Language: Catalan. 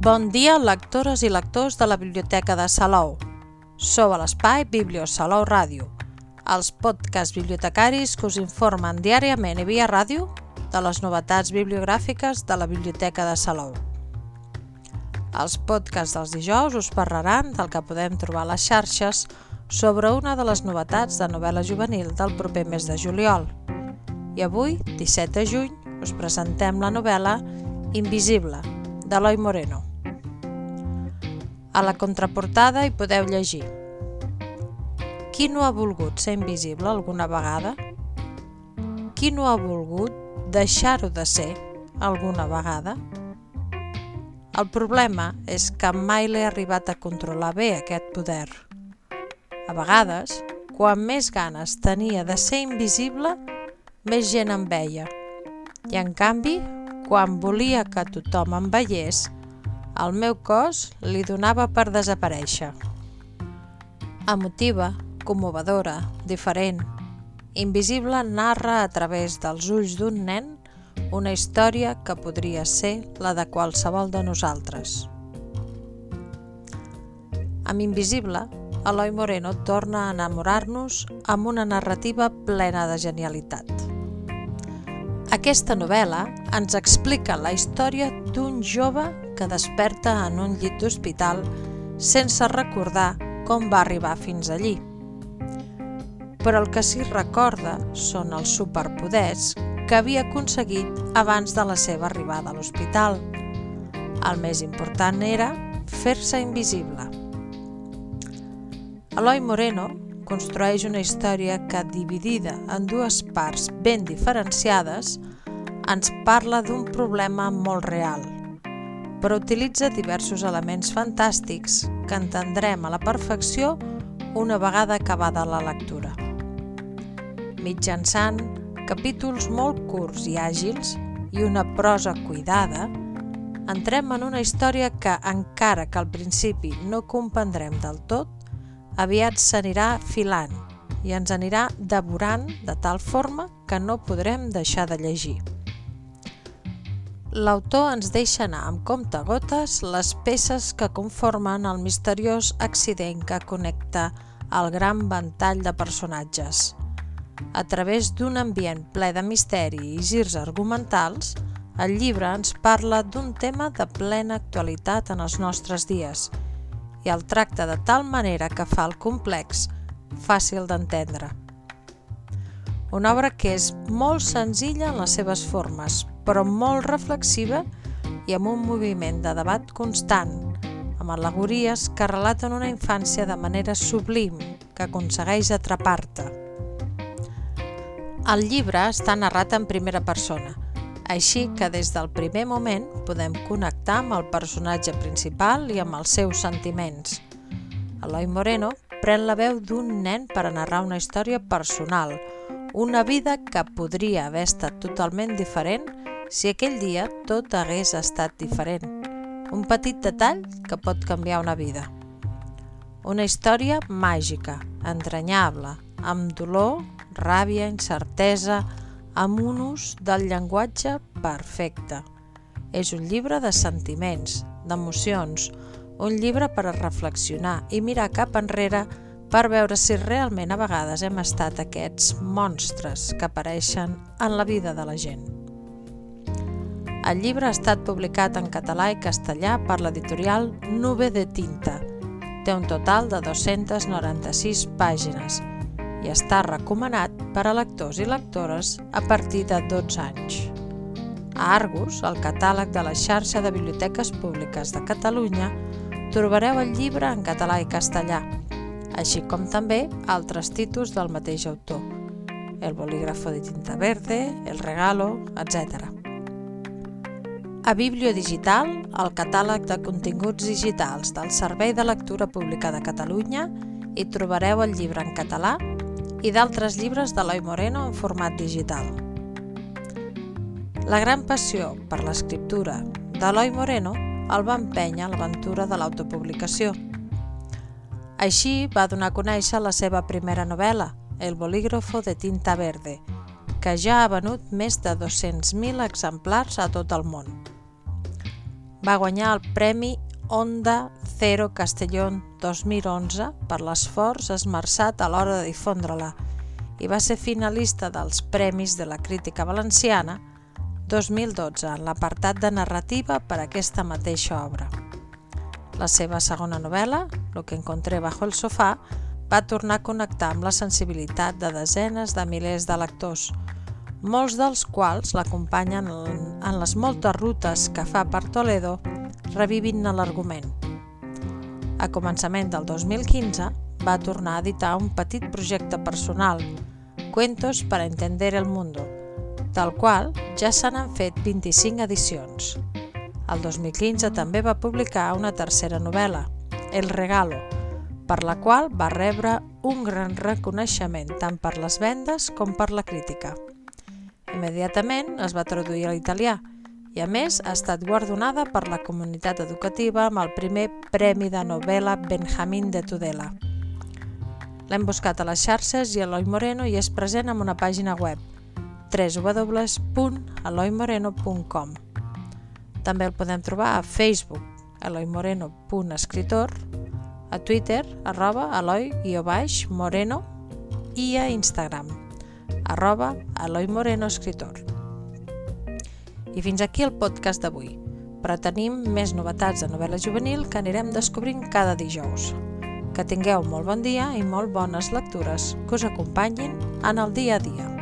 Bon dia, lectores i lectors de la Biblioteca de Salou. Sou a l'espai Biblio Salou Ràdio, els podcasts bibliotecaris que us informen diàriament i via ràdio de les novetats bibliogràfiques de la Biblioteca de Salou. Els podcasts dels dijous us parlaran del que podem trobar a les xarxes sobre una de les novetats de novel·la juvenil del proper mes de juliol. I avui, 17 de juny, us presentem la novel·la Invisible, d'Eloi Moreno. A la contraportada hi podeu llegir Qui no ha volgut ser invisible alguna vegada? Qui no ha volgut deixar-ho de ser alguna vegada? El problema és que mai l'he arribat a controlar bé aquest poder. A vegades, quan més ganes tenia de ser invisible, més gent em veia. I en canvi, quan volia que tothom em veiés, el meu cos li donava per desaparèixer. Emotiva, commovedora, diferent, Invisible narra a través dels ulls d'un nen una història que podria ser la de qualsevol de nosaltres. Amb Invisible, Eloi Moreno torna a enamorar-nos amb una narrativa plena de genialitat. Aquesta novel·la ens explica la història d'un jove que desperta en un llit d'hospital sense recordar com va arribar fins allí. Però el que s'hi recorda són els superpoders que havia aconseguit abans de la seva arribada a l'hospital. El més important era fer-se invisible. Eloi Moreno construeix una història que, dividida en dues parts ben diferenciades, ens parla d'un problema molt real, però utilitza diversos elements fantàstics que entendrem a la perfecció una vegada acabada la lectura. Mitjançant capítols molt curts i àgils i una prosa cuidada, entrem en una història que, encara que al principi no comprendrem del tot, aviat s'anirà filant i ens anirà devorant de tal forma que no podrem deixar de llegir. L'autor ens deixa anar amb comptagotes les peces que conformen el misteriós accident que connecta el gran ventall de personatges. A través d'un ambient ple de misteri i girs argumentals, el llibre ens parla d'un tema de plena actualitat en els nostres dies – i el tracta de tal manera que fa el complex fàcil d'entendre. Una obra que és molt senzilla en les seves formes, però molt reflexiva i amb un moviment de debat constant, amb al·legories que relaten una infància de manera sublim que aconsegueix atrapar-te. El llibre està narrat en primera persona – així que des del primer moment podem connectar amb el personatge principal i amb els seus sentiments. Eloi Moreno pren la veu d'un nen per a narrar una història personal, una vida que podria haver estat totalment diferent si aquell dia tot hagués estat diferent. Un petit detall que pot canviar una vida. Una història màgica, entranyable, amb dolor, ràbia, incertesa, amb un ús del llenguatge perfecte. És un llibre de sentiments, d'emocions, un llibre per a reflexionar i mirar cap enrere per veure si realment a vegades hem estat aquests monstres que apareixen en la vida de la gent. El llibre ha estat publicat en català i castellà per l'editorial Nube de Tinta. Té un total de 296 pàgines i està recomanat per a lectors i lectores a partir de 12 anys. A Argus, el catàleg de la xarxa de biblioteques públiques de Catalunya, trobareu el llibre en català i castellà, així com també altres títols del mateix autor, El bolígrafo de tinta verde, El regalo, etc. A Biblio Digital, el catàleg de continguts digitals del Servei de Lectura Pública de Catalunya, hi trobareu el llibre en català i d'altres llibres d'Eloi Moreno en format digital. La gran passió per l'escriptura d'Eloi Moreno el va empènyer a l'aventura de l'autopublicació. Així va donar a conèixer la seva primera novel·la, El bolígrafo de tinta verde, que ja ha venut més de 200.000 exemplars a tot el món. va guanyar el Premi Onda Cero Castellón 2011 per l'esforç esmerçat a l'hora de difondre-la i va ser finalista dels Premis de la Crítica Valenciana 2012 en l'apartat de narrativa per aquesta mateixa obra. La seva segona novel·la, Lo que encontré bajo el sofà, va tornar a connectar amb la sensibilitat de desenes de milers de lectors, molts dels quals l'acompanyen en les moltes rutes que fa per Toledo revivint l'argument. A començament del 2015 va tornar a editar un petit projecte personal, Cuentos para entender el mundo, del qual ja se n'han fet 25 edicions. El 2015 també va publicar una tercera novel·la, El regalo, per la qual va rebre un gran reconeixement tant per les vendes com per la crítica. Immediatament es va traduir a l'italià i, a més, ha estat guardonada per la comunitat educativa amb el primer Premi de novel·la Benjamín de Tudela. L'hem buscat a les xarxes i Eloi Moreno i és present en una pàgina web www.eloimoreno.com També el podem trobar a Facebook, eloimoreno.escritor, a Twitter, arroba eloi-moreno i a Instagram, arroba Eloi Moreno Escritor. I fins aquí el podcast d'avui, però tenim més novetats de novel·la juvenil que anirem descobrint cada dijous. Que tingueu molt bon dia i molt bones lectures que us acompanyin en el dia a dia.